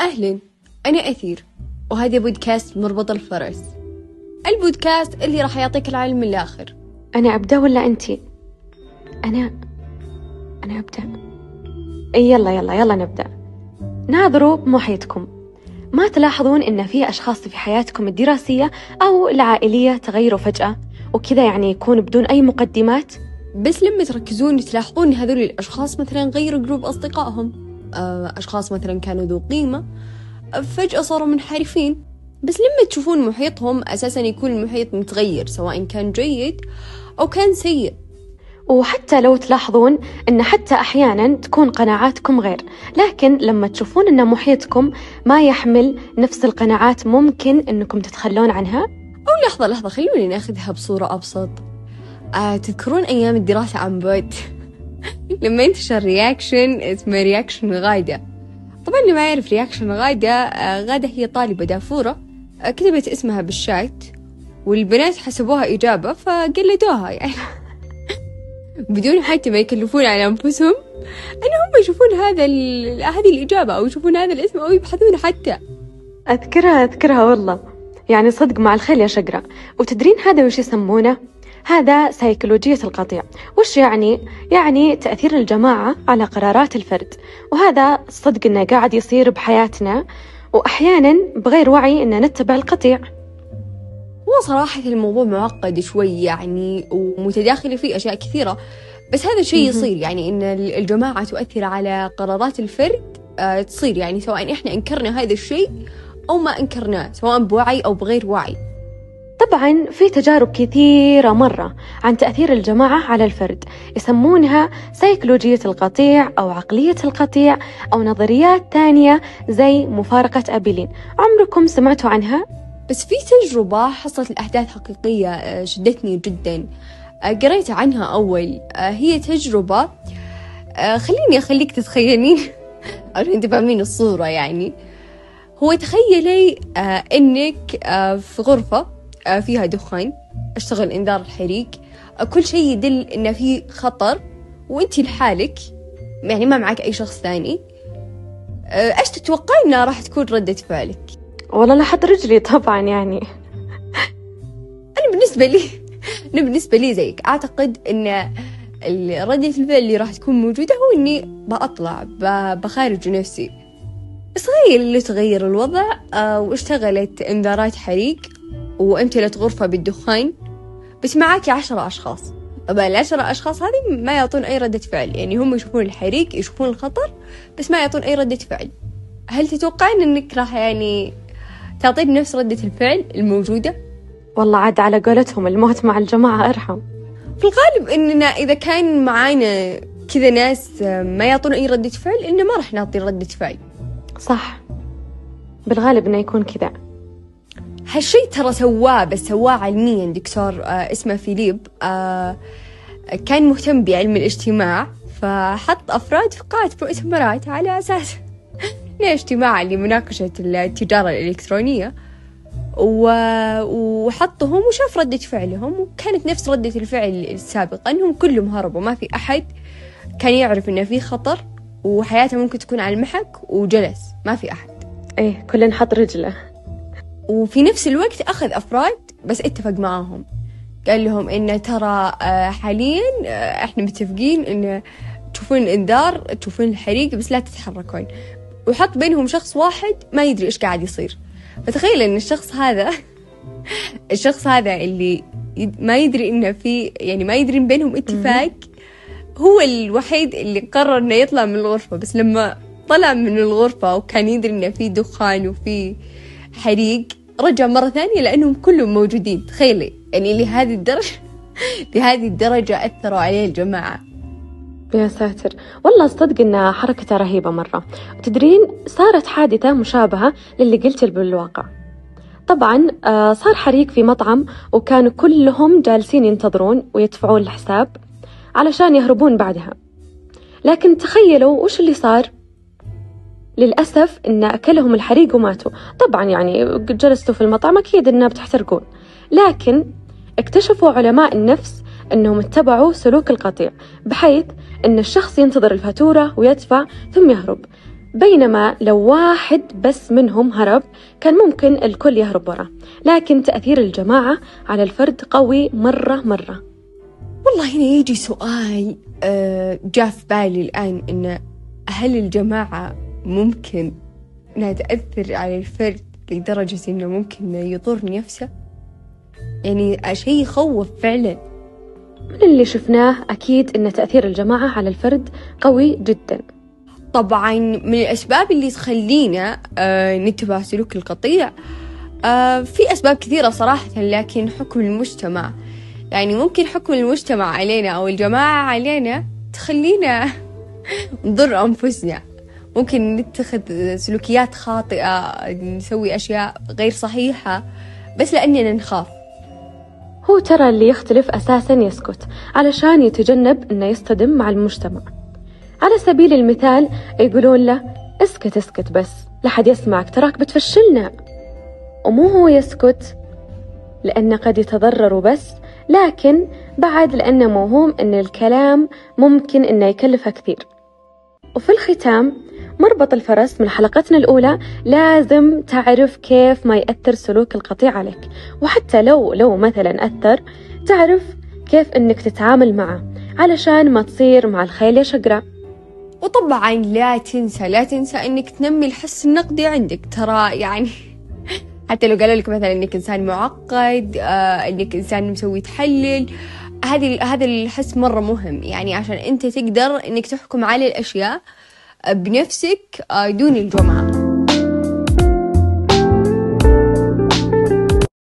أهلا أنا أثير وهذا بودكاست مربط الفرس. البودكاست اللي راح يعطيك العلم من الآخر. أنا أبدأ ولا أنتي؟ أنا أنا أبدأ. يلا يلا يلا نبدأ. ناظروا بمحيطكم. ما تلاحظون إن في أشخاص في حياتكم الدراسية أو العائلية تغيروا فجأة وكذا يعني يكون بدون أي مقدمات؟ بس لما تركزون تلاحظون هذول الأشخاص مثلا غيروا جروب أصدقائهم. آه، أشخاص مثلا كانوا ذو قيمة. فجأة صاروا منحرفين. بس لما تشوفون محيطهم أساسا يكون المحيط متغير سواء كان جيد أو كان سيء. وحتى لو تلاحظون أن حتى أحيانا تكون قناعاتكم غير. لكن لما تشوفون أن محيطكم ما يحمل نفس القناعات ممكن أنكم تتخلون عنها؟ أو لحظة لحظة خلوني نأخذها بصورة أبسط. آه تذكرون أيام الدراسة عن بعد؟ لما انتشر reaction اسمه reaction غايدة. طبعا اللي ما يعرف رياكشن غايدة آه غادة هي طالبة دافورة. آه كتبت اسمها بالشات والبنات حسبوها إجابة فقلدوها يعني. بدون حتى ما يكلفون على أنفسهم أن هم يشوفون هذا هذه الإجابة أو يشوفون هذا الاسم أو يبحثون حتى. أذكرها أذكرها والله. يعني صدق مع الخيل يا شقرة. وتدرين هذا وش يسمونه؟ هذا سيكولوجية القطيع. وش يعني؟ يعني تأثير الجماعة على قرارات الفرد. وهذا صدق إنه قاعد يصير بحياتنا وأحيانا بغير وعي إن نتبع القطيع. هو صراحة الموضوع معقد شوي يعني ومتداخل فيه أشياء كثيرة. بس هذا الشيء يصير يعني إن الجماعة تؤثر على قرارات الفرد آه، تصير. يعني سواء إحنا أنكرنا هذا الشيء أو ما أنكرناه سواء بوعي أو بغير وعي. طبعا في تجارب كثيرة مرة عن تأثير الجماعة على الفرد يسمونها سيكولوجية القطيع أو عقلية القطيع أو نظريات تانية زي مفارقة أبيلين. عمركم سمعتوا عنها؟ بس في تجربة حصلت الأحداث حقيقية آه، شدتني جدا. آه، قريت عنها أول. آه، هي تجربة خليني أخليك تتخيلين. عشان تفهمين الصورة يعني. هو تخيلي إنك في غرفة فيها دخان أشتغل إنذار الحريق. كل شيء يدل إن في خطر وأنت لحالك يعني ما معك أي شخص ثاني. إيش تتوقعين إنها راح تكون ردة فعلك؟ والله لحد رجلي طبعا يعني. أنا بالنسبة لي أنا بالنسبة لي زيك. أعتقد إن ردة الفعل اللي راح تكون موجودة هو إني بأطلع بخارج نفسي. تخيل اللي تغير الوضع آه، واشتغلت إنذارات حريق. وامتلت غرفة بالدخان بس معاكي عشرة أشخاص. طبعا العشرة أشخاص هذه ما يعطون أي ردة فعل. يعني هم يشوفون الحريق يشوفون الخطر بس ما يعطون أي ردة فعل. هل تتوقعين إنك راح يعني تعطيني نفس ردة الفعل الموجودة؟ والله عاد على قولتهم الموت مع الجماعة أرحم. في الغالب إننا إذا كان معانا كذا ناس ما يعطون أي ردة فعل إنه ما راح نعطي ردة فعل. صح. بالغالب إنه يكون كذا. هالشي ترى سواه بس سواه علميا دكتور آه اسمه فيليب. آه كان مهتم بعلم الاجتماع فحط أفراد في قاعة مؤتمرات على أساس اجتماع لمناقشة التجارة الإلكترونية. وحطهم وشاف ردة فعلهم وكانت نفس ردة الفعل السابقة أنهم كلهم هربوا. ما في أحد كان يعرف أنه في خطر وحياته ممكن تكون على المحك وجلس. ما في أحد. إيه كل حط رجله. وفي نفس الوقت أخذ أفراد بس اتفق معاهم. قال لهم إن ترى آه، حاليا آه، إحنا متفقين إن تشوفون الإنذار تشوفون الحريق بس لا تتحركون. وحط بينهم شخص واحد ما يدري إيش قاعد يصير. فتخيل إن الشخص هذا الشخص هذا اللي ما يدري إنه في يعني ما يدري بينهم اتفاق هو الوحيد اللي قرر إنه يطلع من الغرفة. بس لما طلع من الغرفة وكان يدري إنه في دخان وفي حريق رجع مرة ثانية لأنهم كلهم موجودين. تخيلي. يعني لهذه الدرجة لهذه الدرجة أثروا عليه الجماعة. يا ساتر. والله صدق إنها حركته رهيبة مرة. تدرين صارت حادثة مشابهة للي قلت بالواقع. طبعا آه، صار حريق في مطعم وكانوا كلهم جالسين ينتظرون ويدفعون الحساب علشان يهربون بعدها. لكن تخيلوا وش اللي صار؟ للأسف إن أكلهم الحريق وماتوا. طبعا يعني جلستوا في المطعم أكيد إنها بتحترقون. لكن اكتشفوا علماء النفس أنهم اتبعوا سلوك القطيع بحيث أن الشخص ينتظر الفاتورة ويدفع ثم يهرب. بينما لو واحد بس منهم هرب كان ممكن الكل يهرب وراه. لكن تأثير الجماعة على الفرد قوي مرة مرة. والله هنا يجي سؤال آه، جاء في بالي الآن إن هل الجماعة ممكن إنها تأثر على الفرد لدرجة إنه ممكن يضر نفسه. يعني شيء يخوف فعلا. من اللي شفناه أكيد أن تأثير الجماعة على الفرد قوي جدا. طبعا من الأسباب اللي تخلينا آه نتبع سلوك القطيع آه في أسباب كثيرة صراحة لكن حكم المجتمع. يعني ممكن حكم المجتمع علينا أو الجماعة علينا تخلينا نضر أنفسنا. ممكن نتخذ سلوكيات خاطئة نسوي أشياء غير صحيحة بس لأننا نخاف. هو ترى اللي يختلف أساسا يسكت علشان يتجنب أنه يصطدم مع المجتمع. على سبيل المثال يقولون له اسكت اسكت بس لحد يسمعك تراك بتفشلنا. ومو هو يسكت لأنه قد يتضرر بس لكن بعد لأنه موهوم أن الكلام ممكن أنه يكلفه كثير. وفي الختام مربط الفرس من حلقتنا الأولى لازم تعرف كيف ما يأثر سلوك القطيع عليك. وحتى لو لو مثلا أثر تعرف كيف أنك تتعامل معه علشان ما تصير مع الخيل يا شقرة. وطبعا لا تنسى لا تنسى إنك تنمي الحس النقدي عندك. ترى يعني حتى لو قالوا لك مثلا إنك إنسان معقد آه إنك إنسان مسوي تحلل هذه هذا الحس مرة مهم. يعني عشان أنت تقدر إنك تحكم على الأشياء بنفسك آه دون الجمعة.